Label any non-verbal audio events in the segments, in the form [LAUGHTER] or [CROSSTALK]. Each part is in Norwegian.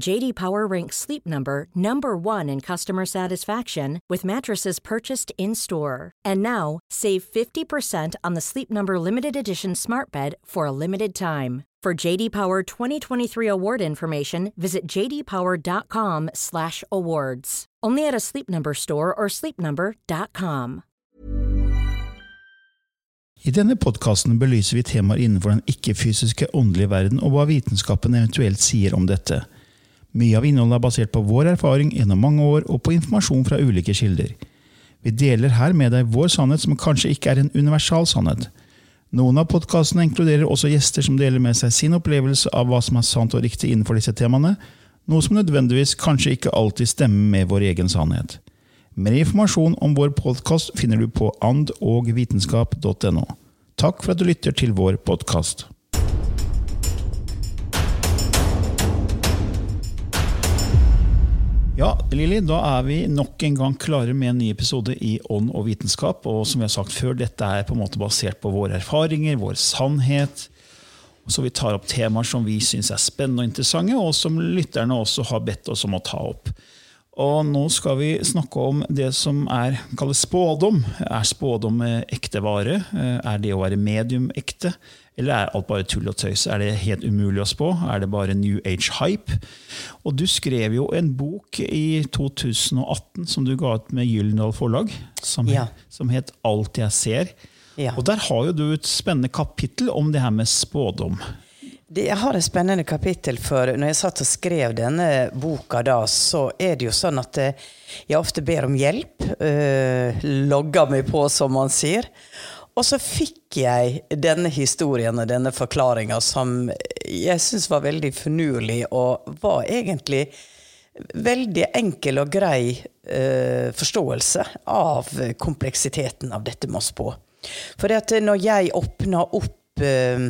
JD Power ranks Sleep Number number 1 in customer satisfaction with mattresses purchased in-store. And now, save 50% on the Sleep Number limited edition Smart Bed for a limited time. For JD Power 2023 award information, visit jdpower.com/awards. Only at a Sleep Number store or sleepnumber.com. I denne podkasten belyser vi temaer innenfor den ikke-fysiske åndelige verden, og hva vitenskapen eventuelt sier om dette. Mye av innholdet er basert på vår erfaring gjennom mange år og på informasjon fra ulike kilder. Vi deler her med deg vår sannhet, som kanskje ikke er en universal sannhet. Noen av podkastene inkluderer også gjester som deler med seg sin opplevelse av hva som er sant og riktig innenfor disse temaene, noe som nødvendigvis kanskje ikke alltid stemmer med vår egen sannhet. Mer informasjon om vår podkast finner du på andogvitenskap.no. Takk for at du lytter til vår podkast. Ja, Lilly, da er vi nok en gang klare med en ny episode i Ånd og vitenskap. Og som vi har sagt før, dette er på en måte basert på våre erfaringer, vår sannhet. Så vi tar opp temaer som vi syns er spennende og interessante, og som lytterne også har bedt oss om å ta opp. Og nå skal vi snakke om det som er kalles spådom. Er spådom ekte vare? Er det å være medium ekte? Eller er alt bare tull og tøys? Er det helt umulig å spå? Er det bare New Age-hype? Og du skrev jo en bok i 2018 som du ga ut med Gyldendal Forlag, som, Ja. som het Alt jeg ser. Ja. Og der har jo du et spennende kapittel om det her med spådom. Det, jeg har et spennende kapittel, for når jeg satt og skrev denne boka da, så er det jo sånn at eh, jeg ofte ber om hjelp. Øh, logger meg på, som man sier. Og så fikk jeg denne historien og denne forklaringa som jeg syns var veldig finurlig, og var egentlig veldig enkel og grei eh, forståelse av kompleksiteten av dette med å spå. For at når jeg åpna opp eh,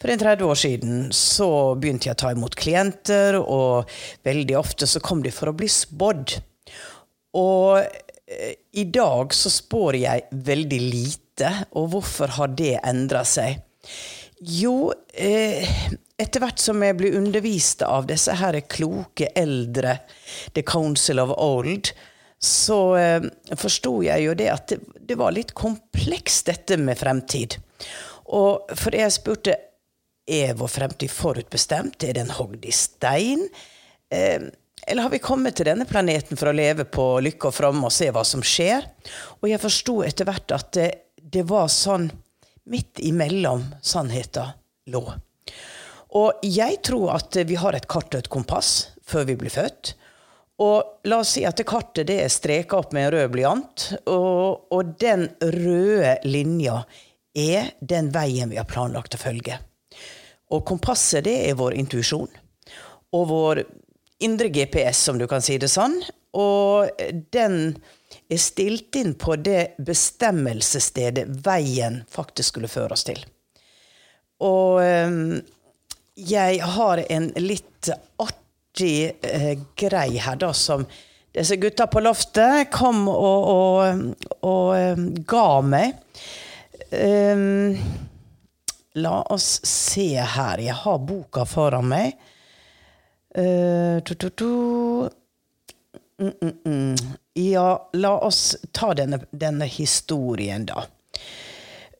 for en 30 år siden så begynte jeg å ta imot klienter, og veldig ofte så kom de for å bli spådd. Og eh, i dag så spår jeg veldig lite, og hvorfor har det endra seg? Jo, eh, etter hvert som jeg blir undervist av disse her kloke eldre, The Council of Old, så eh, forsto jeg jo det at det, var litt komplekst, dette med fremtid. Og for jeg spurte er vår fremtid forutbestemt, er den hogd i stein? Eh, eller har vi kommet til denne planeten for å leve på lykke og fromme og se hva som skjer? Og jeg forsto etter hvert at det, det var sånn midt imellom sannheten lå. Og jeg tror at vi har et kart og et kompass før vi blir født. Og la oss si at det kartet det er streka opp med en rød blyant, og, og den røde linja er den veien vi har planlagt å følge. Og kompasset det er vår intuisjon. Og vår indre GPS, om du kan si det sånn. Og den er stilt inn på det bestemmelsesstedet veien faktisk skulle føre oss til. Og eh, jeg har en litt artig eh, grei her, da, som disse gutta på loftet kom og, og, og eh, ga meg. Um, la oss se her. Jeg har boka foran meg. Uh, tu, tu, tu. Mm, mm, mm. Ja, la oss ta denne, denne historien, da.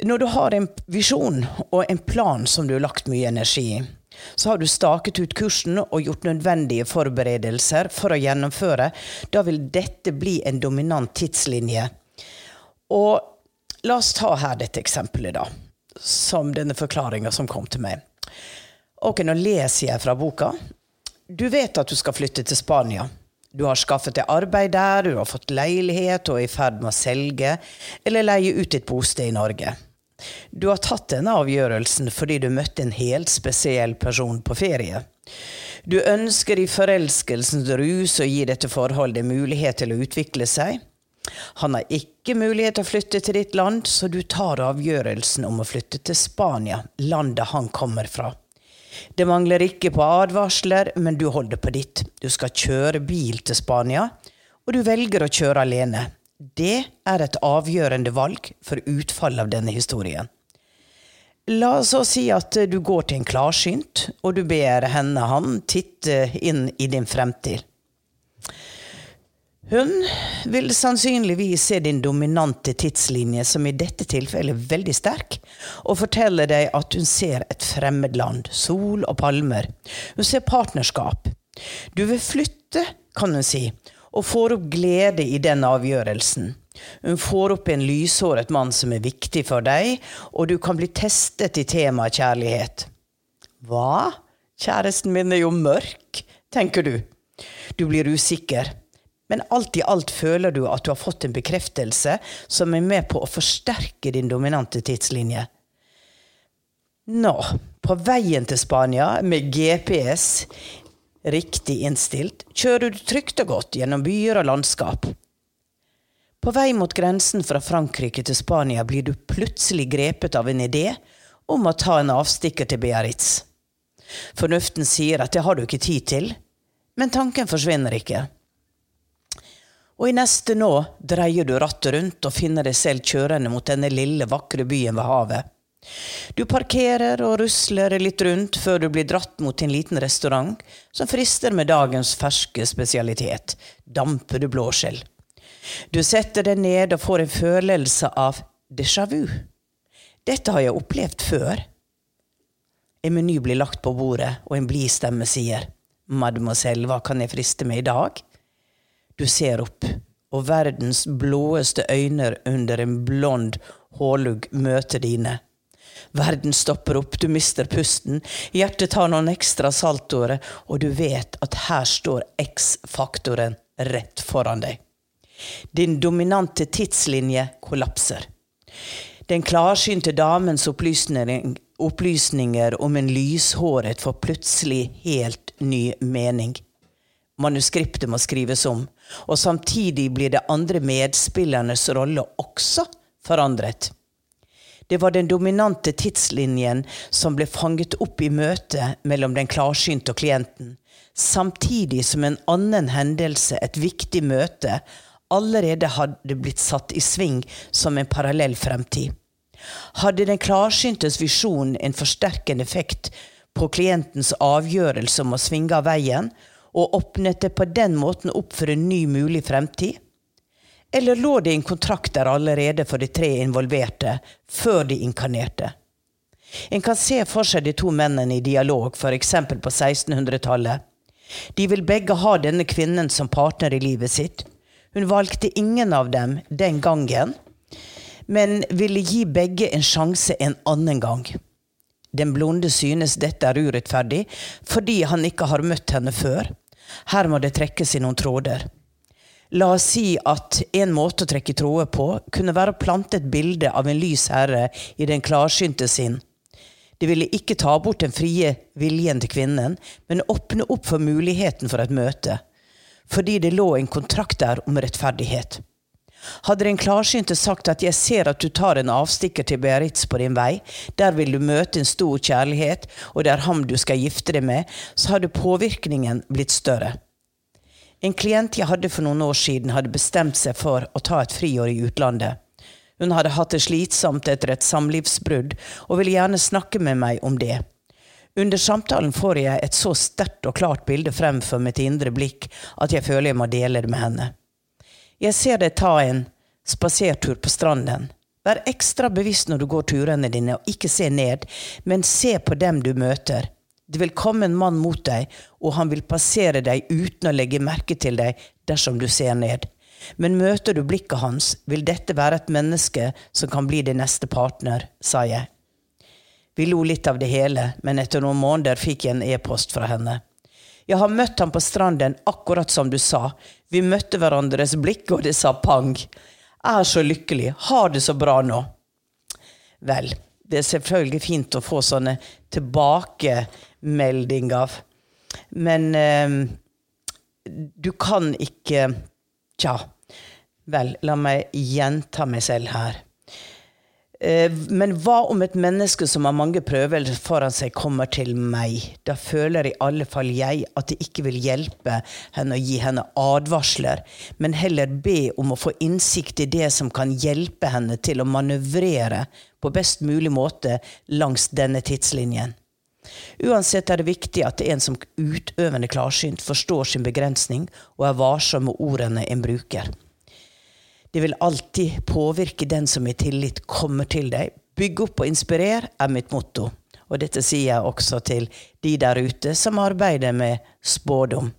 Når du har en visjon og en plan som du har lagt mye energi i, så har du staket ut kursen og gjort nødvendige forberedelser for å gjennomføre. Da vil dette bli en dominant tidslinje. Og la oss ta her dette eksempelet, da. Som denne forklaringa som kom til meg. Ok, nå leser jeg fra boka. Du vet at du skal flytte til Spania. Du har skaffet deg arbeid der, du har fått leilighet og er i ferd med å selge eller leie ut ditt bosted i Norge. Du har tatt denne avgjørelsen fordi du møtte en helt spesiell person på ferie. Du ønsker i forelskelsens rus å gi dette forholdet mulighet til å utvikle seg. Han har ikke mulighet til å flytte til ditt land, så du tar avgjørelsen om å flytte til Spania, landet han kommer fra. Det mangler ikke på advarsler, men du holder på ditt. Du skal kjøre bil til Spania, og du velger å kjøre alene. Det er et avgjørende valg for utfallet av denne historien. La oss si at du går til en klarsynt, og du ber henne han titte inn i din fremtid. Hun vil sannsynligvis se din dominante tidslinje, som i dette tilfellet er veldig sterk, og fortelle deg at hun ser et fremmed land, sol og palmer. Hun ser partnerskap. Du vil flytte, kan hun si, og får opp glede i den avgjørelsen. Hun får opp en lyshåret mann som er viktig for deg, og du kan bli testet i temaet kjærlighet. Hva? Kjæresten min er jo mørk, tenker du. Du blir usikker. Men alt i alt føler du at du har fått en bekreftelse som er med på å forsterke din dominante tidslinje. Nå, på veien til Spania med GPS riktig innstilt, kjører du trygt og godt gjennom byer og landskap. På vei mot grensen fra Frankrike til Spania blir du plutselig grepet av en idé om å ta en avstikker til Biarritz. Fornuften sier at det har du ikke tid til, men tanken forsvinner ikke. Og i neste nå dreier du rattet rundt og finner deg selv kjørende mot denne lille, vakre byen ved havet. Du parkerer og rusler litt rundt før du blir dratt mot en liten restaurant som frister med dagens ferske spesialitet, dampede blåskjell. Du setter deg ned og får en følelse av déjà vu. Dette har jeg opplevd før. En meny blir lagt på bordet, og en blid stemme sier, Mademoiselle, hva kan jeg friste med i dag? Du ser opp, og verdens blåeste øyne under en blond hårlugg møter dine. Verden stopper opp, du mister pusten, hjertet tar noen ekstra saltoer, og du vet at her står X-faktoren rett foran deg. Din dominante tidslinje kollapser. Den klarsynte damens opplysninger om en lyshåret får plutselig helt ny mening. Manuskriptet må skrives om, og samtidig blir det andre medspillernes rolle også forandret. Det var den dominante tidslinjen som ble fanget opp i møtet mellom den klarsynte og klienten, samtidig som en annen hendelse, et viktig møte, allerede hadde blitt satt i sving som en parallell fremtid. Hadde den klarsyntes visjon en forsterkende effekt på klientens avgjørelse om å svinge av veien, og åpnet det på den måten opp for en ny mulig fremtid? Eller lå det en kontrakt der allerede for de tre involverte, før de inkarnerte? En kan se for seg de to mennene i dialog, f.eks. på 1600-tallet. De vil begge ha denne kvinnen som partner i livet sitt. Hun valgte ingen av dem den gangen, men ville gi begge en sjanse en annen gang. Den blonde synes dette er urettferdig fordi han ikke har møtt henne før. Her må det trekkes i noen tråder. La oss si at en måte å trekke tråder på kunne være å plante et bilde av en lys herre i den klarsynte sin. Det ville ikke ta bort den frie viljen til kvinnen, men åpne opp for muligheten for et møte. Fordi det lå en kontrakt der om rettferdighet. Hadde den klarsynte sagt at 'jeg ser at du tar en avstikker til Beritz på din vei', der vil du møte en stor kjærlighet, og det er ham du skal gifte deg med, så hadde påvirkningen blitt større. En klient jeg hadde for noen år siden, hadde bestemt seg for å ta et friår i utlandet. Hun hadde hatt det slitsomt etter et samlivsbrudd, og ville gjerne snakke med meg om det. Under samtalen får jeg et så sterkt og klart bilde fremfor mitt indre blikk at jeg føler jeg må dele det med henne. Jeg ser deg ta en spasertur på stranden. Vær ekstra bevisst når du går turene dine, og ikke se ned, men se på dem du møter. Det vil komme en mann mot deg, og han vil passere deg uten å legge merke til deg dersom du ser ned. Men møter du blikket hans, vil dette være et menneske som kan bli din neste partner, sa jeg. Vi lo litt av det hele, men etter noen måneder fikk jeg en e-post fra henne. Jeg har møtt ham på stranden, akkurat som du sa. Vi møtte hverandres blikk, og det sa pang. Er så lykkelig. Har det så bra nå. Vel, det er selvfølgelig fint å få sånne tilbakemeldinger. Men eh, du kan ikke Tja. Vel, la meg gjenta meg selv her. Eh, men hva om et menneske som har mange prøvelser foran seg, kommer til meg? Da føler i alle fall jeg at det ikke vil hjelpe henne å gi henne advarsler, men heller be om å få innsikt i det som kan hjelpe henne til å manøvrere på best mulig måte langs denne tidslinjen. Uansett er det viktig at en som utøvende klarsynt forstår sin begrensning og er varsom med ordene en bruker. Det vil alltid påvirke den som i tillit kommer til deg. Bygg opp og inspirer er mitt motto. Og dette sier jeg også til de der ute som arbeider med spådom.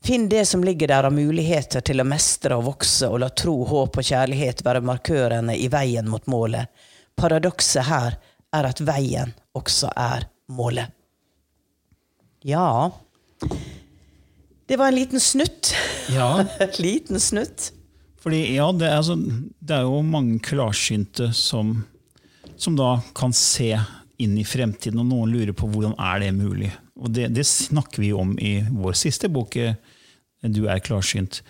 Finn det som ligger der av muligheter til å mestre og vokse, og la tro, håp og kjærlighet være markørene i veien mot målet. Paradokset her er at veien også er målet. Ja Det var en liten snutt. Ja, [LAUGHS] liten snutt. Fordi ja, det er, altså, det er jo mange klarsynte som, som da kan se inn i fremtiden, og noen lurer på hvordan er det mulig. Og det, det snakker vi om i vår siste bok, eh, 'Du er klarsynt'.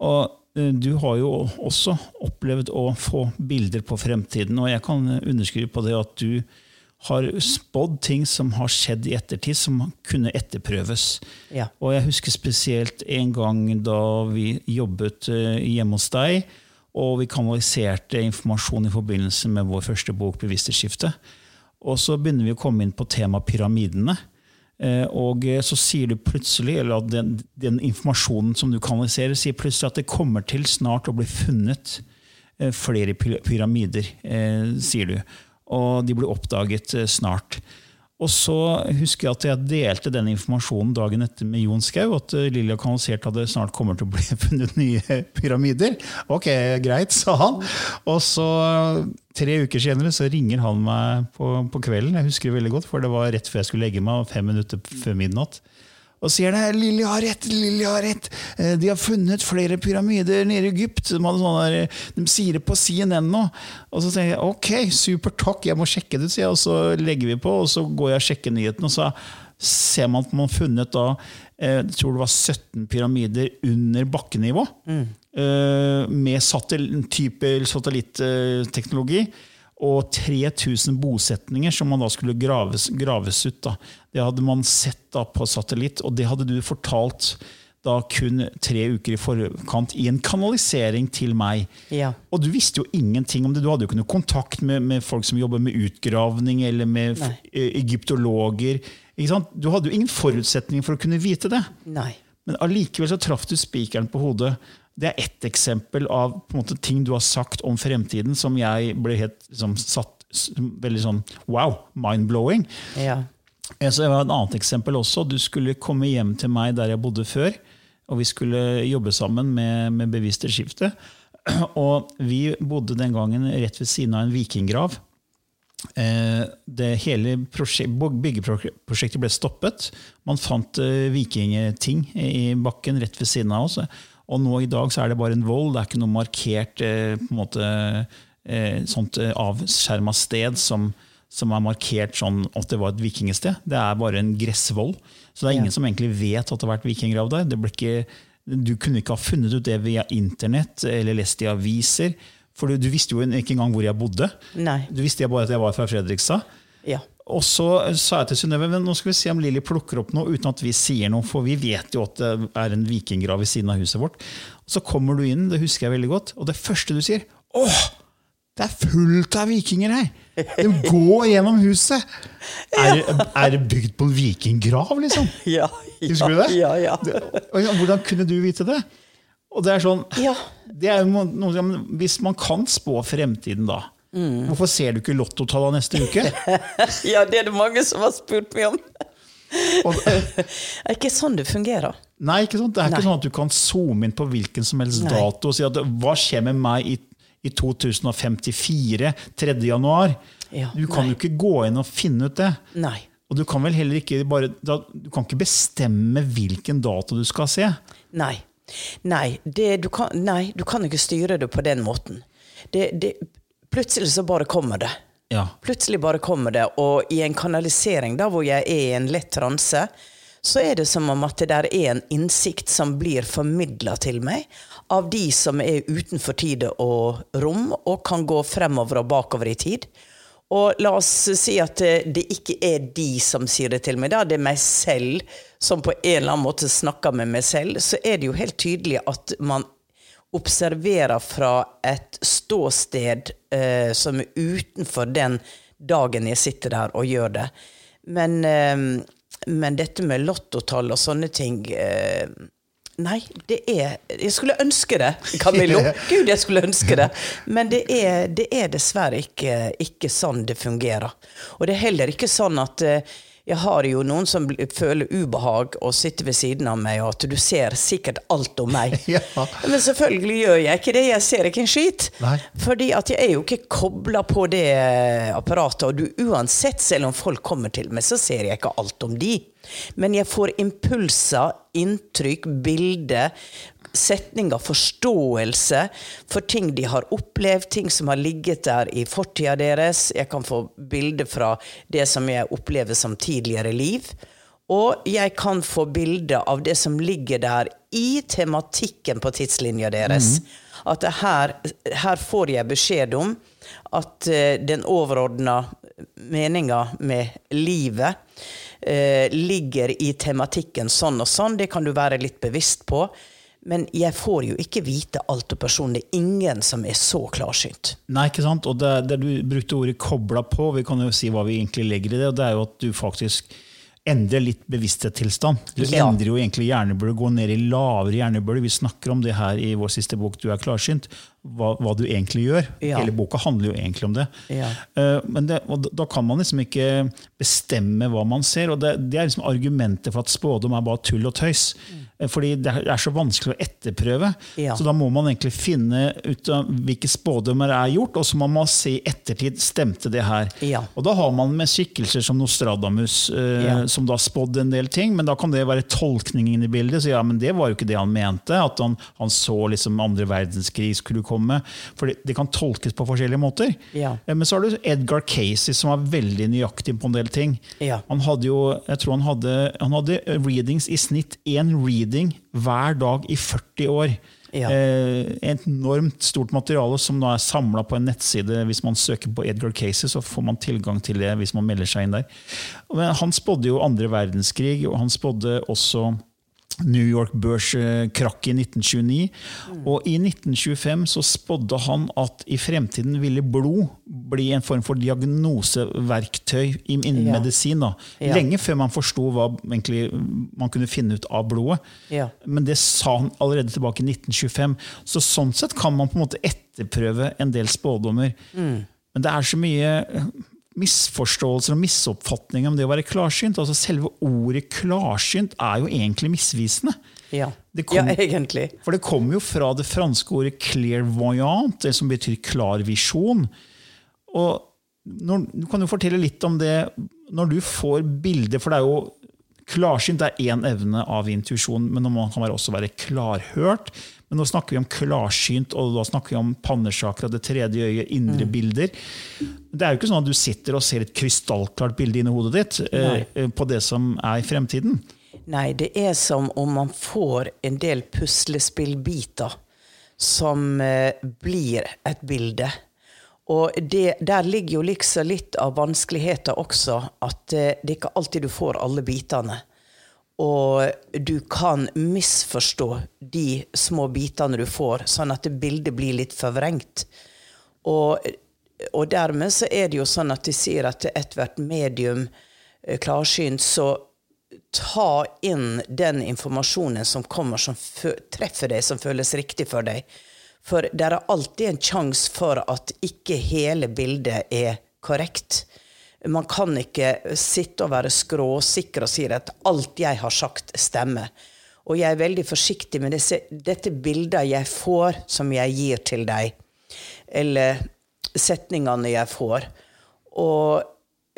Og eh, du har jo også opplevd å få bilder på fremtiden, og jeg kan underskrive på det at du har spådd ting som har skjedd i ettertid, som kunne etterprøves. Ja. Og jeg husker spesielt en gang da vi jobbet eh, hjemme hos deg, og vi kanaliserte informasjon i forbindelse med vår første bok, 'Bevissthetsskifte'. Og så begynner vi å komme inn på temaet pyramidene. Eh, Og eh, så sier du plutselig, eller at den, den informasjonen som du kanaliserer, sier plutselig at det kommer til snart å bli funnet flere pyramider, sier du. Og de blir oppdaget eh, snart. Og så husker jeg at jeg delte den informasjonen dagen etter med Jon Skau, at eh, Lilja at det snart kommer til å bli [LAUGHS] funnet nye pyramider. Ok, greit, sa han. Og så tre uker senere så ringer han meg på, på kvelden, jeg husker det veldig godt, for det var rett før jeg skulle legge meg, fem minutter før midnatt. Og sier det, Lilly har rett, Lilly har rett. Eh, De har funnet flere pyramider nede i Egypt. De, der, de sier det på CNN nå. Og så tenker jeg ok, super takk, jeg må sjekke det, sier jeg. Og så legger vi på, og så går jeg og sjekker nyheten, og så ser man at man har funnet da, eh, jeg tror det var 17 pyramider under bakkenivå. Mm. Med satellitt, type satellitteknologi og 3000 bosetninger som man da skulle graves, graves ut. Da. Det hadde man sett da på satellitt, og det hadde du fortalt da kun tre uker i forkant i en kanalisering til meg. Ja. Og du visste jo ingenting om det. Du hadde jo ikke noe kontakt med, med folk som jobber med utgravning, eller med Nei. eh, egyptologer. Du hadde jo ingen forutsetninger for å kunne vite det. Nei. Men allikevel så traff du spikeren på hodet. Det er ett eksempel av måte, ting du har sagt om fremtiden som jeg ble helt liksom, satt veldig sånn wow, mind-blowing. Ja. Eh, Så det var et annet eksempel også. Du skulle komme hjem til meg der jeg bodde før, og vi skulle jobbe sammen med, med skifte [CLEARS THROAT] Og vi bodde den gangen rett ved siden av en vikinggrav. Eh, Det hele byggeprosjektet ble stoppet. Man fant eh, vikingting i bakken rett ved siden av oss. Og nå i dag så er det bare en vold. Det er ikke noe markert eh, på en måte, eh, sånt eh, avskjerma sted som, som er markert sånn at det var et vikingested. Det er bare en gressvoll. Så det er ingen Ja. som egentlig vet at det har vært vikinggrav der. Det ble ikke, du kunne ikke ha funnet ut det via internett eller lest i aviser. For du, du visste jo ikke engang hvor jeg bodde. Nei. Du visste bare at jeg var fra Fredrikstad. Ja. Og så sa jeg til Synnøve men nå skal vi se om Lilly plukker opp noe uten at vi sier noe, for vi vet jo at det er en vikinggrav ved siden av huset vårt. Og Så kommer du inn, det husker jeg veldig godt, og det første du sier åh, det er fullt av vikinger her! De går gjennom huset! [LAUGHS] Er, er det bygd på en vikinggrav, liksom? [LAUGHS] Ja. ja, Husker du det? Ja, ja. Hvordan kunne du vite det? Og det er sånn, Ja. det er noe, Hvis man kan spå fremtiden da, hvorfor ser du ikke lottotallene neste uke? [LAUGHS] ja, det er det mange som har spurt meg om. Og, Det [LAUGHS] er ikke sånn det fungerer. Nei, ikke sant? Det er ikke sånn at du kan zoome inn på hvilken som helst Nei. dato og si at hva skjer med meg i, i 2054, 3. januar? Ja, du kan nei. jo ikke gå inn og finne ut det. Nei. Og du kan vel heller ikke bare Du kan ikke bestemme hvilken dato du skal se. Nei. Nei, det, du, kan, nei du kan ikke styre det på den måten. Det, det, plutselig så bare kommer det. Ja. Plutselig bare kommer det, og i en kanalisering da hvor jeg er i en lett transe, så er det som om at det der er en innsikt som blir formidla til meg av de som er utenfor tid og rom, og kan gå fremover og bakover i tid. Og la oss si at det ikke er de som sier det til meg, da. Det er meg selv som på en eller annen måte snakker med meg selv. Så er det jo helt tydelig at man observerer fra et ståsted eh, som er utenfor den dagen jeg sitter der og gjør det. Men, eh, men dette med lottotall og sånne ting eh, Nei, det er Jeg skulle ønske det, [LAUGHS] Camillo. Gud, jeg skulle ønske det. Men det er, det er dessverre ikke, ikke, sånn det fungerer. Og det er heller ikke sånn at eh, jeg har jo noen som føler ubehag og sitter ved siden av meg, og at du ser sikkert alt om meg. [LAUGHS] ja. Men selvfølgelig gjør jeg ikke det. Jeg ser ikke en skit. Nei. Fordi at jeg er jo ikke kobla på det apparatet. Og du, uansett, selv om folk kommer til meg, så ser jeg ikke alt om de. Men jeg får impulser, inntrykk, bilder, setninger, forståelse for ting de har opplevd, ting som har ligget der i fortida deres. Jeg kan få bilder fra det som jeg opplever som tidligere liv. Og jeg kan få bilder av det som ligger der i tematikken på tidslinja deres. Mm. At her, her, får jeg beskjed om at uh, den overordna meninga med livet uh, ligger i tematikken sånn og sånn. Det kan du være litt bevisst på. Men jeg får jo ikke vite alt om personen. Det er ingen som er så klarsynt. Nei, ikke sant? Og det, det du brukte ordet 'kobla på', vi kan jo si hva vi egentlig legger i det. og det er jo at du faktisk endrer litt bevissthetstilstand. Du ja. endrer jo egentlig hjernebølge, går ned i lavere hjernebølge. Vi snakker om det her i vår siste bok 'Du er klarsynt'. Hva, hva du egentlig gjør. Ja. Hele boka handler jo egentlig om det. Ja. Uh, men det, da kan man liksom ikke bestemme hva man ser. og Det, det er liksom argumentet for at spådom er bare tull og tøys. Mm. Eh, fordi det er så vanskelig å etterprøve. Ja. Så da må man egentlig finne ut hvilke spådommer er gjort, og så må man se i ettertid stemte det her. Ja. Og da har man med skikkelser som Nostradamus, eh, ja. som da spådde en del ting, men da kan det være tolkningen i bildet. Så ja, men det var jo ikke det han mente, at han, han så liksom andre verdenskrig skulle komme. For det, det kan tolkes på forskjellige måter. Eh, men så har du Edgar Casey, som var veldig nøyaktig på en del ting. Han hadde jo, jeg tror han hadde, han hadde readings i snitt én reading reading hver dag i 40 år. Ja. Eh, enormt stort materiale som nå er samla på en nettside. Hvis man søker på Edgar Casey, så får man tilgang til det hvis man melder seg inn der. Men han spådde jo andre verdenskrig, og han spådde også New York-børskrakk i 1929. Mm. Og i 1925 så spådde han at i fremtiden ville blod bli en form for diagnoseverktøy innen ja. medisin. Da. Lenge før man forsto hva man kunne finne ut av blodet. Ja. Men det sa han allerede tilbake i 1925. Så sånn sett kan man på en måte etterprøve en del spådommer. Mm. Men det er så mye misforståelser og misoppfatninger om det å være klarsynt. Altså Selve ordet klarsynt er jo egentlig misvisende. Ja, kom, ja egentlig. For det kommer jo fra det franske ordet 'clairvoyant', det som betyr klar visjon. Og når, du kan jo fortelle litt om det når du får bilder, for det er jo Klarsynt er én evne av intuisjon, men man kan også være klarhørt. Men nå snakker vi om klarsynt, og da snakker vi om pannesjakra, det tredje øyet, indre mm. bilder. Det er jo ikke sånn at du sitter og ser et krystallklart bilde inni hodet ditt eh, eh, på det som er i fremtiden. Nei, det er som om man får en del puslespillbiter som eh, blir et bilde. Og det, der ligger jo liksom litt av vanskeligheter også, at eh, det er ikke alltid du får alle bitene. Og du kan misforstå de små bitene du får, sånn at bildet blir litt forvrengt. Og, og, dermed så er det jo sånn at de sier at ethvert medium eh, klarsynt, så ta inn den informasjonen som kommer, som treffer deg, som føles riktig for deg. For det er alltid en sjanse for at ikke hele bildet er korrekt. Man kan ikke sitte og være skråsikker og si at alt jeg har sagt, stemmer. Og jeg er veldig forsiktig med disse, dette bildet jeg får, som jeg gir til deg, eller setningene jeg får. Og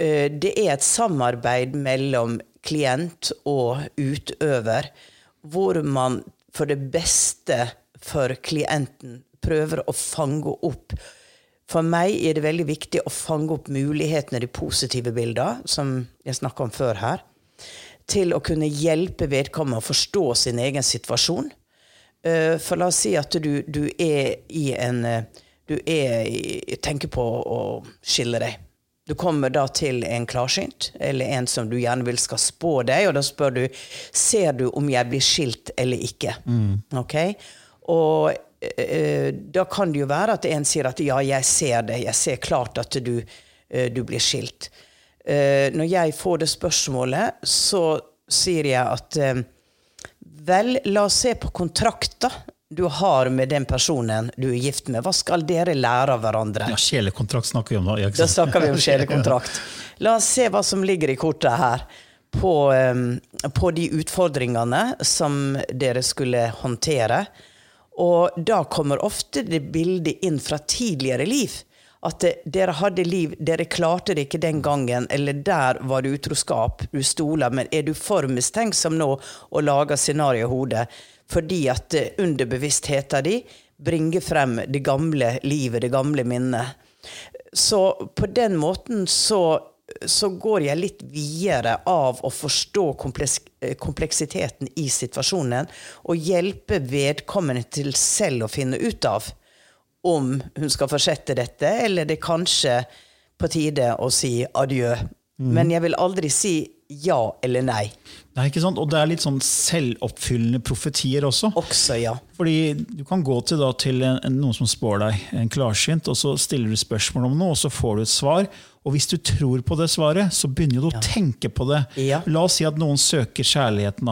eh, det er et samarbeid mellom klient og utøver, hvor man for det beste for klienten prøver å fange opp For meg er det veldig viktig å fange opp mulighetene, de positive bildene, som jeg snakka om før her, til å kunne hjelpe vedkommende å forstå sin egen situasjon. Eh, For la oss si at du, du er i en Du er i, tenker på å skille deg. Du kommer da til en klarsynt, eller en som du gjerne vil skal spå deg, og da spør du ser du om jeg blir skilt eller ikke. Ok? Og eh, da kan det jo være at en sier at ja, jeg ser det, jeg ser klart at du, eh, du blir skilt. Eh, når jeg får det spørsmålet, så sier jeg at eh, vel, la oss se på kontrakter du har med den personen du er gift med. Hva skal dere lære av hverandre? Ja, Kjelekontrakt snakker vi om da. Da snakker vi om [LAUGHS] sjelekontrakt. La oss se hva som ligger i kortet her. På, på de utfordringene som dere skulle håndtere. Og da kommer ofte det bildet inn fra tidligere liv. At det, dere hadde liv, dere klarte det ikke den gangen, eller der var det utroskap, du stoler, men er du for mistenksom nå og lager scenario i hodet fordi at eh, underbevisstheten din bringer frem det gamle livet, det gamle minnet? Så på den måten så, så går jeg litt videre av å forstå kompleks, eh, kompleksiteten i situasjonen, og hjelpe vedkommende til selv å finne ut av om hun skal fortsette dette, eller det er kanskje på tide å si adjø. Men jeg vil aldri si ja eller nei. Nei, ikke sant? Og det er litt sånn selvoppfyllende profetier også. Også ja. Fordi du kan gå til, da, til en, noen som spår deg, en klarsynt, og så stiller du spørsmål om noe, og så får du et svar. Og hvis du tror på det svaret, så begynner du å tenke på det. Ja. La oss si at noen søker kjærligheten.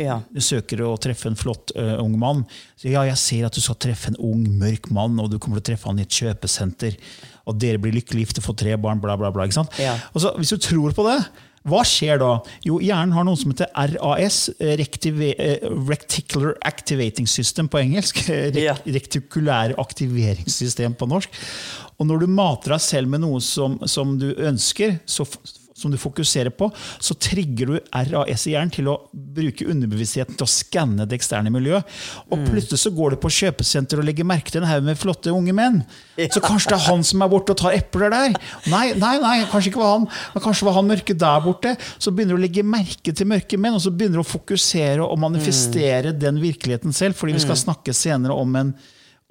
Ja. Søker å treffe en flott uh, ung mann. Så, ja, jeg ser at du skal treffe en ung, mørk mann, og du kommer til å treffe han i et kjøpesenter. Og dere blir lykkelig gifte, får tre barn, bla, bla, bla. Ikke? Ja. Så, hvis du tror på det, hva skjer da? Jo, hjernen har noe som heter RAS, rective, eh, Activating System på engelsk. [LAUGHS] Rek, aktiveringssystem på norsk. Og når du mater deg selv med noe som, som du ønsker, så, som du fokuserer på, så trigger du RAS i hjernen til å bruke underbevisstheten til å skanne det eksterne miljøet. Og plutselig så går du på kjøpesenter og legger merke til en haug med flotte unge menn. Så kanskje det er han som er borte og tar epler der. Nei, nei, nei, kanskje ikke var han. Men kanskje var han mørke der borte. Så begynner du å legge merke til mørke menn, og så begynner du å fokusere og manifestere den virkeligheten selv. Fordi vi skal snakke senere om en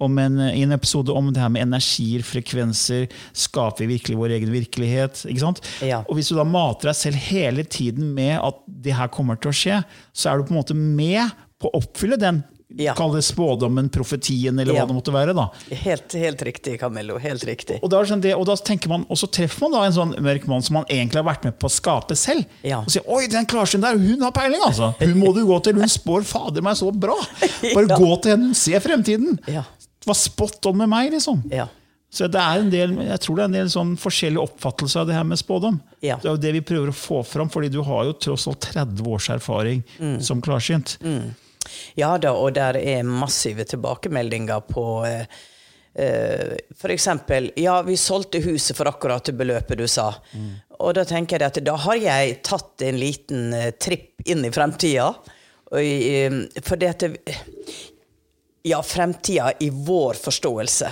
en, i en episode om det her med energier, frekvenser. Skaper vi virkelig vår egen virkelighet? ikke sant? Ja. Og Hvis du da mater deg selv hele tiden med at det her kommer til å skje, så er du på en måte med på å oppfylle den Ja. kall det spådommen, profetien, eller Ja. hva det måtte være. da. Helt, helt riktig, Camillo. Helt riktig. Og sånn det, og da tenker man, og så treffer man da en sånn mørk mann som man egentlig har vært med på å skape selv. Ja. Og sier 'oi, den Klarsen der, hun har peiling', altså! Hun må du gå til, hun spår fader meg så bra! [LAUGHS] Bare Ja. gå til henne, hun ser fremtiden! Var spot on med meg, liksom. Ja. Så det er en del, jeg tror det er en del sånn forskjellig oppfattelse av det her med spådom. Ja. Det er jo det vi prøver å få fram, fordi du har jo tross alt 30 års erfaring Mm. som klarsynt. Ja da, og der er massive tilbakemeldinger på eh, eh, for eksempel, ja, vi solgte huset for akkurat det beløpet du sa. Og da tenker jeg at da har jeg tatt en liten eh, tripp inn i fremtida. Og For det at Ja, fremtida i vår forståelse.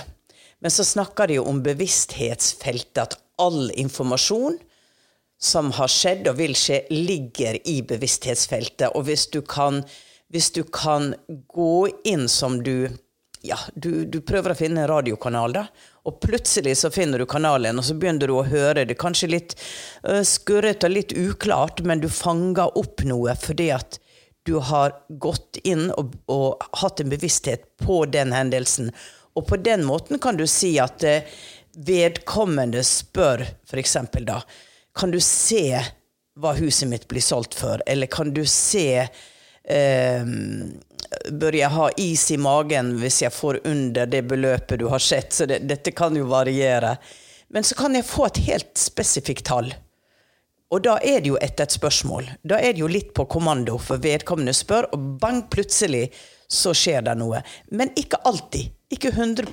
Men så snakker de jo om bevissthetsfeltet, at all informasjon som har skjedd og vil skje, ligger i bevissthetsfeltet. Og hvis du kan, hvis du kan gå inn som du ja, du, du prøver å finne en radiokanal, da. Og plutselig så finner du kanalen, og så begynner du å høre det. Kanskje litt uh, skurrete og litt uklart, men du fanger opp noe fordi at du har gått inn og, og hatt en bevissthet på den hendelsen. Og på den måten kan du si at eh, vedkommende spør f.eks. da Kan du se hva huset mitt blir solgt for? Eller kan du se eh, Bør jeg ha is i magen hvis jeg får under det beløpet du har sett? Så det, dette kan jo variere. Men så kan jeg få et helt spesifikt tall. Og da er det jo etter et spørsmål. Da er det jo litt på kommando, for vedkommende spør, og bang, plutselig så skjer det noe. Men ikke alltid. Ikke 100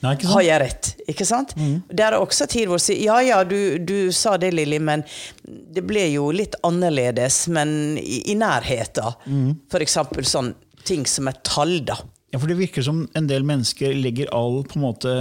Nei, ikke? Har jeg rett? Ikke sant? Det er også tid hvor du sier ja ja, du, du sa det, Lilly, men det ble jo litt annerledes, men i, i nærheten. For eksempel sånn ting som er tall, da. Ja, for Det virker som en del mennesker legger all, på en måte,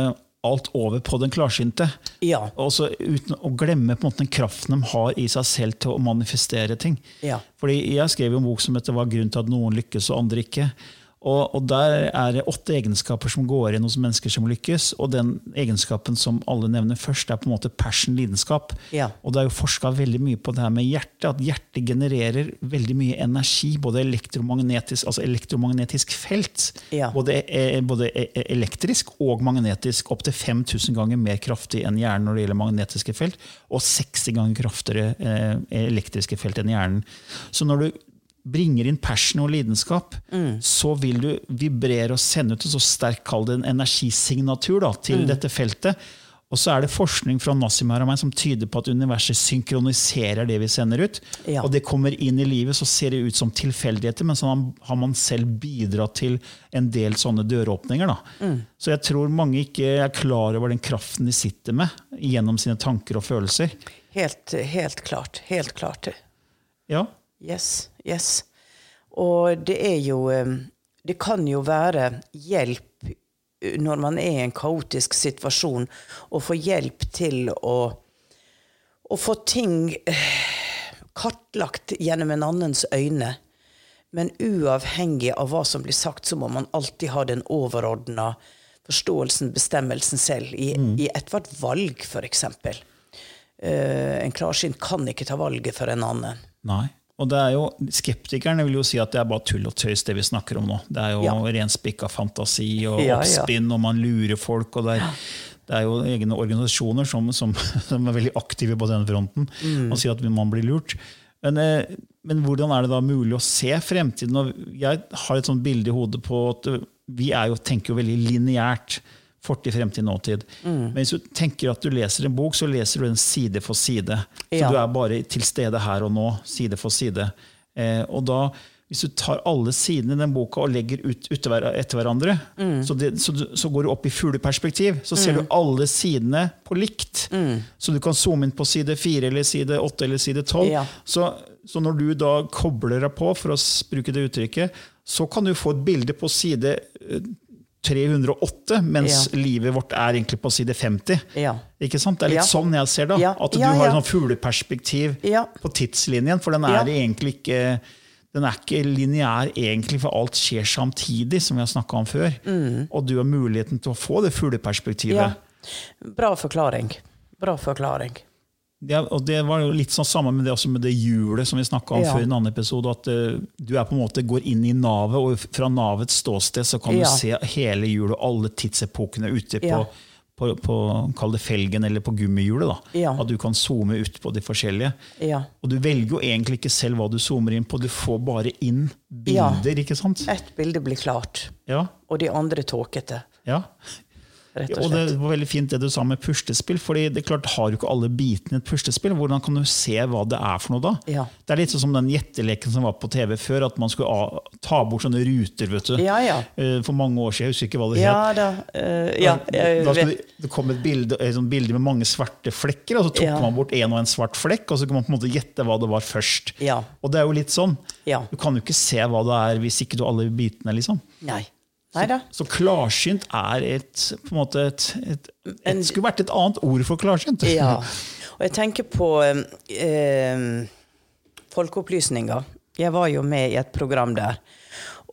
alt over på den klarsynte. Ja. Og så uten å glemme på en måte den kraften de har i seg selv til å manifestere ting. Ja. Fordi Jeg skrev jo en bok som heter 'Hva er grunnen til at noen lykkes og andre ikke'. Og, og Der er det åtte egenskaper som går igjen hos mennesker som lykkes. Og den egenskapen som alle nevner først, er på en måte passion, lidenskap. Ja. Og det er jo forska veldig mye på det her med hjertet. At hjertet genererer veldig mye energi. Både elektromagnetisk, altså elektromagnetisk felt. Ja. Både, eh, både e- elektrisk og magnetisk. Opptil 5000 ganger mer kraftig enn hjernen når det gjelder magnetiske felt. Og 60 ganger kraftigere eh, elektriske felt enn hjernen. Så når du bringer inn passion og lidenskap, så vil du vibrere og sende ut en så sterk kall det en energisignatur da, til dette feltet. Og så er det forskning fra Nassim Haramein som tyder på at universet synkroniserer det vi sender ut. Ja. Og det kommer inn i livet, så ser det ut som tilfeldigheter, men så har- man selv bidratt til en del sånne døråpninger. Da. Så jeg tror mange ikke er klar over den kraften de sitter med gjennom sine tanker og følelser. Helt, helt klart. Helt klart. Ja, Yes, yes. Og det er jo eh, Det kan jo være hjelp eh, når man er i en kaotisk situasjon, å få hjelp til å, å få ting eh, kartlagt gjennom en annens øyne. Men uavhengig av hva som blir sagt, så må man alltid ha den overordna forståelsen, bestemmelsen selv, i, i ethvert valg, f.eks. Uh, en klarsynt kan ikke ta valget for en annen. Nei. Og det er jo, Skeptikerne vil jo si at det er bare tull og tøys, det vi snakker om nå. Det er jo Ja. renspikka fantasi og Ja, oppspinn, og man lurer folk. og det er, det er jo egne organisasjoner som, som, [LAUGHS] som er veldig aktive på den fronten Mm. og sier at man blir lurt. Men, eh, men hvordan er det da mulig å se fremtiden? Og jeg har et sånt bilde i hodet på at vi jo, tenker jo veldig lineært. Fortid, fremtid, nåtid. Mm. Men hvis du tenker at du leser en bok, så leser du den side for side. Så Ja. du er bare til stede her og nå, side for side. Eh, og da, hvis du tar alle sidene i den boka og legger ut ut etter hverandre, Mm. så, det, så, du, så går du opp i fugleperspektiv. Så ser du alle sidene på likt. Mm. Så du kan zoome inn på side fire eller side åtte eller side tolv. Ja. Så, så når du da kobler deg på, for å bruke det uttrykket, så kan du få et bilde på side eh, 308, mens Ja. livet vårt er egentlig på side 50. Ja. Ikke sant? Det er litt Ja. sånn jeg ser det. At du har et sånn fugleperspektiv på tidslinjen, for den er egentlig ikke den er ikke lineær, egentlig, for alt skjer samtidig, som vi har snakka om før. Og du har muligheten til å få det fugleperspektivet. Mm. Ja. Bra forklaring. Bra forklaring. Det, og det var jo litt sånn samme med det, med det hjulet som vi snakka om Ja. før i en annen episode. At uh, du er på en måte går inn i navet, og fra navets ståsted så kan Ja. du se hele hjulet og alle tidsepokene ute på, Ja. på, på kall det felgen eller på gummihjulet. da. Ja. At du kan zoome ut på de forskjellige. Ja. Og du velger jo egentlig ikke selv hva du zoomer inn på, du får bare inn Ja. bilder, ikke sant? Ett bilde blir klart, Ja, og de andre tåkete. ja. Rett og Og det var veldig fint det du sa med puslespill. fordi det klart, Har du ikke alle bitene i et puslespill, hvordan kan du se hva det er for noe da? Ja. Det er litt sånn som den gjetteleken som var på TV før, at man skulle ta bort sånne ruter. vet du. Ja, ja. Eh, For mange år siden, jeg husker ikke hva det Ja het. da. uh, ja, jeg da skulle det, kom et bilde, et sånt bilde med mange svarte flekker, og så tok man bort en og en svart flekk, og så kunne man på en måte gjette hva det var først. Ja. Og det er jo litt sånn. Ja. Du kan jo ikke se hva det er hvis ikke du har alle bitene. liksom. Nei. Da. Så klarsynt er et, på en måte et, et, et, skulle vært et annet ord for klarsynt. Ja. [LAUGHS] Og jeg tenker på eh, folkeopplysninga. Jeg var jo med i et program der.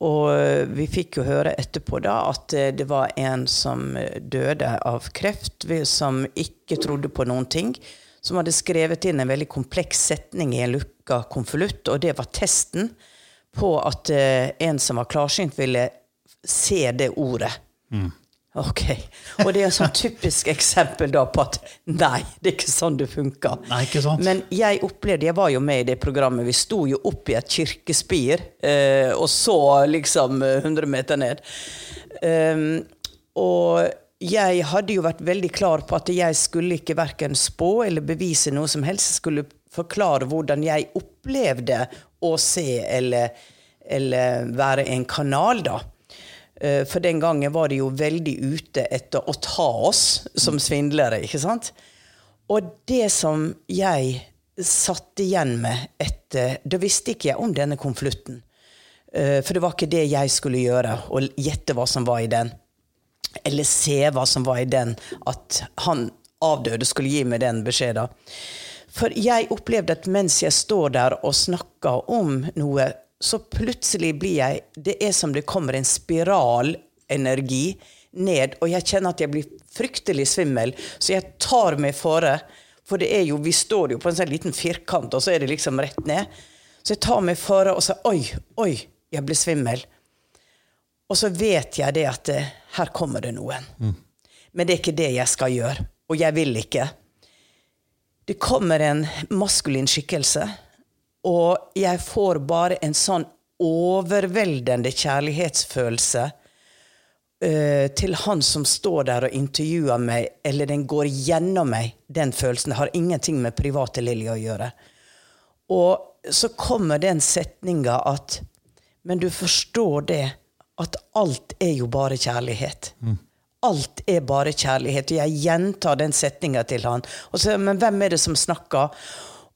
Og eh, vi fikk jo høre etterpå da at eh, det var en som eh, døde av kreft, som ikke trodde på noen ting. Som hadde skrevet inn en veldig kompleks setning i en lukka konvolutt, og det var testen på at eh, en som var klarsynt, ville se det ordet. Ok. Og det er et sånn [LAUGHS] typisk eksempel da på at nei, det er ikke sånn det funker. Nei, ikke sant? Men jeg opplevde, jeg var jo med i det programmet, vi sto jo opp i et kirkespir eh, og så liksom eh, 100 meter ned. Um, og jeg hadde jo vært veldig klar på at jeg skulle ikke verken spå eller bevise noe som helst. Jeg skulle forklare hvordan jeg opplevde å se eller, eller være en kanal, da. Eh, For den gangen var de jo veldig ute etter å ta oss som svindlere, ikke sant? Og det som jeg satt igjen med etter Da visste ikke jeg om denne konvolutten. Eh, For det var ikke det jeg skulle gjøre, å gjette hva som var i den. Eller se hva som var i den, at han avdøde skulle gi meg den beskjeden. For jeg opplevde at mens jeg står der og snakker om noe, så plutselig blir jeg Det er som det kommer en spiralenergi ned, og jeg kjenner at jeg blir fryktelig svimmel, så jeg tar meg fore. For det er jo, vi står jo på en sånn liten firkant, og så er det liksom rett ned. Så jeg tar meg fore og sier oi, oi, jeg blir svimmel. Og så vet jeg det at eh, her kommer det noen. Men det er ikke det jeg skal gjøre. Og jeg vil ikke. Det kommer en maskulin skikkelse, og jeg får bare en sånn overveldende kjærlighetsfølelse uh, til han som står der og intervjuer meg, eller den går gjennom meg, den følelsen. Det har ingenting med private Lilly å gjøre. Og så kommer den setninga at Men du forstår det, at alt er jo bare kjærlighet. Alt er bare kjærlighet. Og jeg gjentar den setninga til han. Og så, men hvem er det som snakker?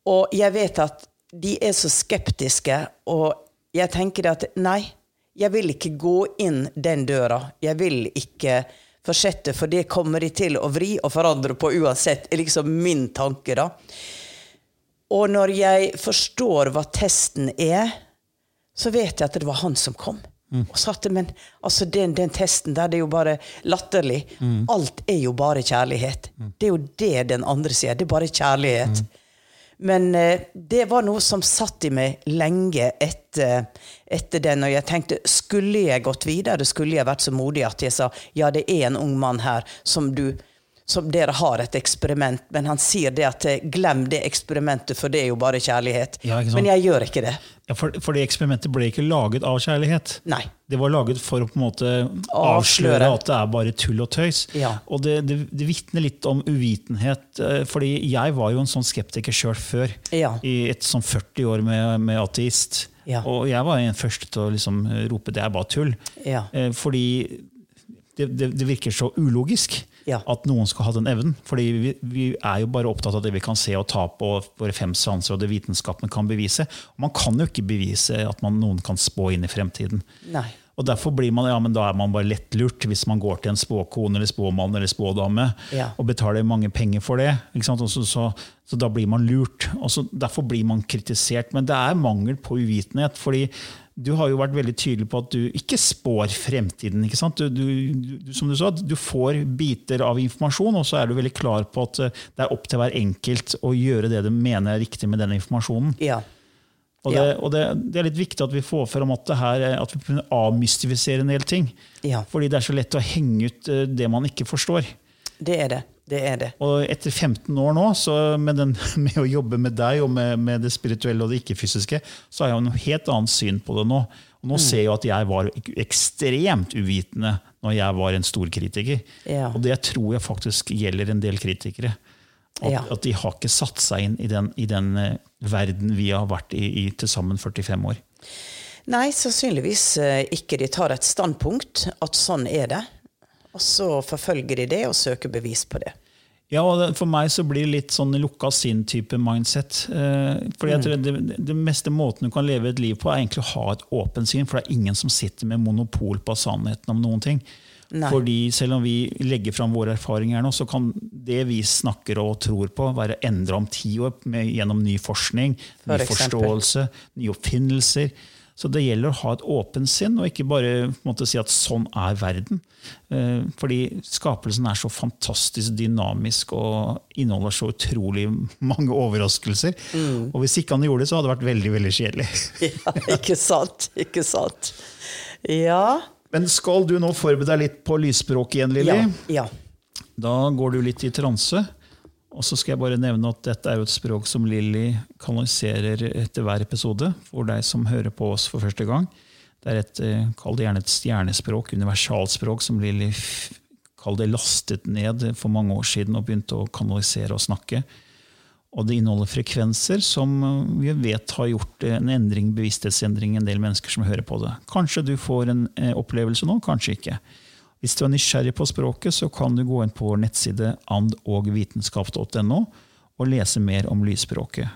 Og jeg vet at de er så skeptiske, og jeg tenker at nei, jeg vil ikke gå inn den døra. Jeg vil ikke fortsette, for det kommer de til å vri og forandre på uansett. er liksom min tanke, da. Og når jeg forstår hva testen er, så vet jeg at det var han som kom. Og sa at men altså den, den testen der, det er jo bare latterlig. Alt er jo bare kjærlighet. Det er jo det den andre sier. Det er bare kjærlighet. Men eh, det var noe som satt i meg lenge etter, etter den. Og jeg tenkte, skulle jeg gått videre, skulle jeg vært så modig at jeg sa ja, det er en ung mann her som du som dere har et eksperiment, men han sier det at eh, glem det eksperimentet, for det er jo bare kjærlighet. Ja, men jeg gjør ikke det. Ja, for, for det eksperimentet ble ikke laget av kjærlighet. Nei. Det var laget for å på en måte Avsløre. avsløre at det er bare tull og tøys. Ja. Og det, det, det vitner litt om uvitenhet. eh, fordi jeg var jo en sånn skeptiker sjøl før. I et sånn 40 år med, med ateist. Og jeg var den første til å liksom rope det er bare tull. Ja. Eh, fordi det, det, det virker så ulogisk Ja. at noen skal ha den evnen. Fordi vi, vi er jo bare opptatt av det vi kan se og ta på våre fem sanser og det vitenskapen kan bevise. Og man kan jo ikke bevise at man, noen kan spå inn i fremtiden. Nei. Og Derfor blir man, ja, men da er man bare lettlurt hvis man går til en spåkone eller spåmann eller spådame Ja. og betaler mange penger for det. Så, så, så da blir man lurt. Og så Derfor blir man kritisert. Men det er mangel på uvitenhet. fordi du har jo vært veldig tydelig på at du ikke spår fremtiden. ikke sant? Du, du, du, som du sa, du får biter av informasjon, og så er du veldig klar på at eh, det er opp til hver enkelt å gjøre det du mener er riktig med den informasjonen. Ja. Og, det, Ja. og det, det er litt viktig at vi får fram at, det her, er- at vi kunne avmystifisere en del ting. Ja. Fordi det er så lett å henge ut eh, det man ikke forstår. Det er det. Det er det. Og etter 15 år nå, så med, den, [LAUGHS] med å jobbe med deg og med, med det spirituelle og det ikke-fysiske, så har jeg noe helt annet syn på det nå. Og Mm. nå ser jeg at jeg var ekstremt uvitende når jeg var en stor kritiker. Ja. Og det tror jeg faktisk gjelder en del kritikere. At, Ja. at de har ikke satt seg inn i den, i den eh, verden vi har vært i i til sammen 45 år. Nei, sannsynligvis eh, ikke. De tar et standpunkt at sånn er det. Og så forfølger de det og søker bevis på det. Ja, og For meg så blir det litt sånn lukka sinn-type mindset. Eh, fordi jeg tror det, det meste måten du kan leve et liv på, er egentlig å ha et åpent sinn. For det er ingen som sitter med monopol på sannheten om noen ting. Nei. Fordi Selv om vi legger fram våre erfaringer nå, så kan det vi snakker og tror på, være endra om ti år med, gjennom ny forskning, For ny eksempel. forståelse, nye oppfinnelser. Så det gjelder å ha et åpent sinn, og ikke bare måte, si at sånn er verden. Eh, Fordi skapelsen er så fantastisk dynamisk og inneholder så utrolig mange overraskelser. Mm. Og hvis ikke han gjorde det, så hadde det vært veldig veldig kjedelig. [LAUGHS] Ja, ikke sant? Ikke sant? Ja. Men skal du nå forberede deg litt på lysspråk igjen, Lilly? Ja. ja. Da går du litt i transe. Og så skal jeg bare nevne at dette er jo et språk som Lilly kanaliserer etter hver episode. For deg som hører på oss for første gang. Det er et, eh, kall det gjerne et stjernespråk, universalspråk, som Lilly kall lastet ned for mange år siden og begynte å kanalisere og snakke. Og det inneholder frekvenser som vi vet har gjort en endring, bevissthetsendring en del mennesker som hører på det. Kanskje du får en eh, opplevelse nå, kanskje ikke. Hvis du er nysgjerrig på språket, så kan du gå inn på vår nettside andogvitenskap.no og lese mer om lysspråket.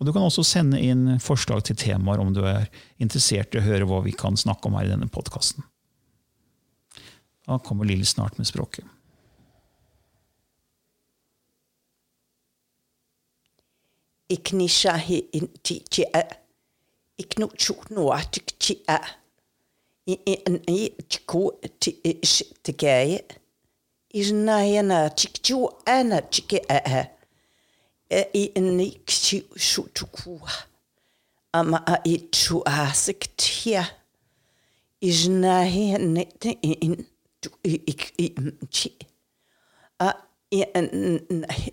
Og Du kan også sende inn forslag til temaer om du er interessert i å høre hva vi kan snakke om her i denne podkasten. Da kommer Lill snart med språket. Chikchu ana chikia. Ini shutukua. Ama a تكو تكاي إجنا هنا تكتو أنا تكاء إني كتي شو تكوه أما أيتشو أسكتيا إجنا هنا تين تك إمشي أ إن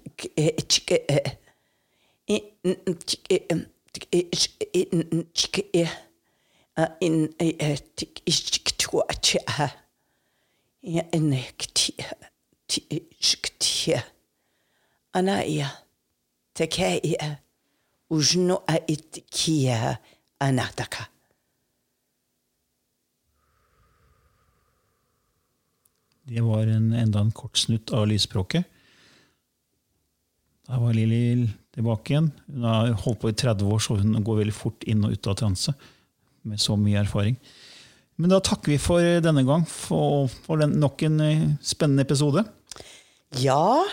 تك إن تك إن تك إن تك Isnahi nete in ik chi. A in chike Anaia, tekeia, ujno a itikia anataka. Det var en, enda en kort snutt av lysspråket. Da var Lilly tilbake igjen. Hun har holdt på i 30 år, så hun går veldig fort inn og ut av transe. Med så mye erfaring. Men da takker vi for denne gang for, for den, nok en eh, spennende episode. Ja,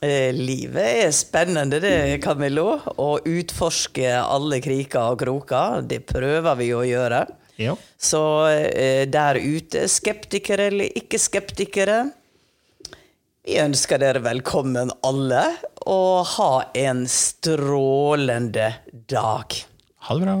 eh, livet er spennende, det, Camillo. Å utforske alle kriker og kroker. Det prøver vi å gjøre. Ja. Så eh, der ute, skeptikere eller ikke skeptikere, vi ønsker dere velkommen alle, og ha en strålende dag. Ha det bra.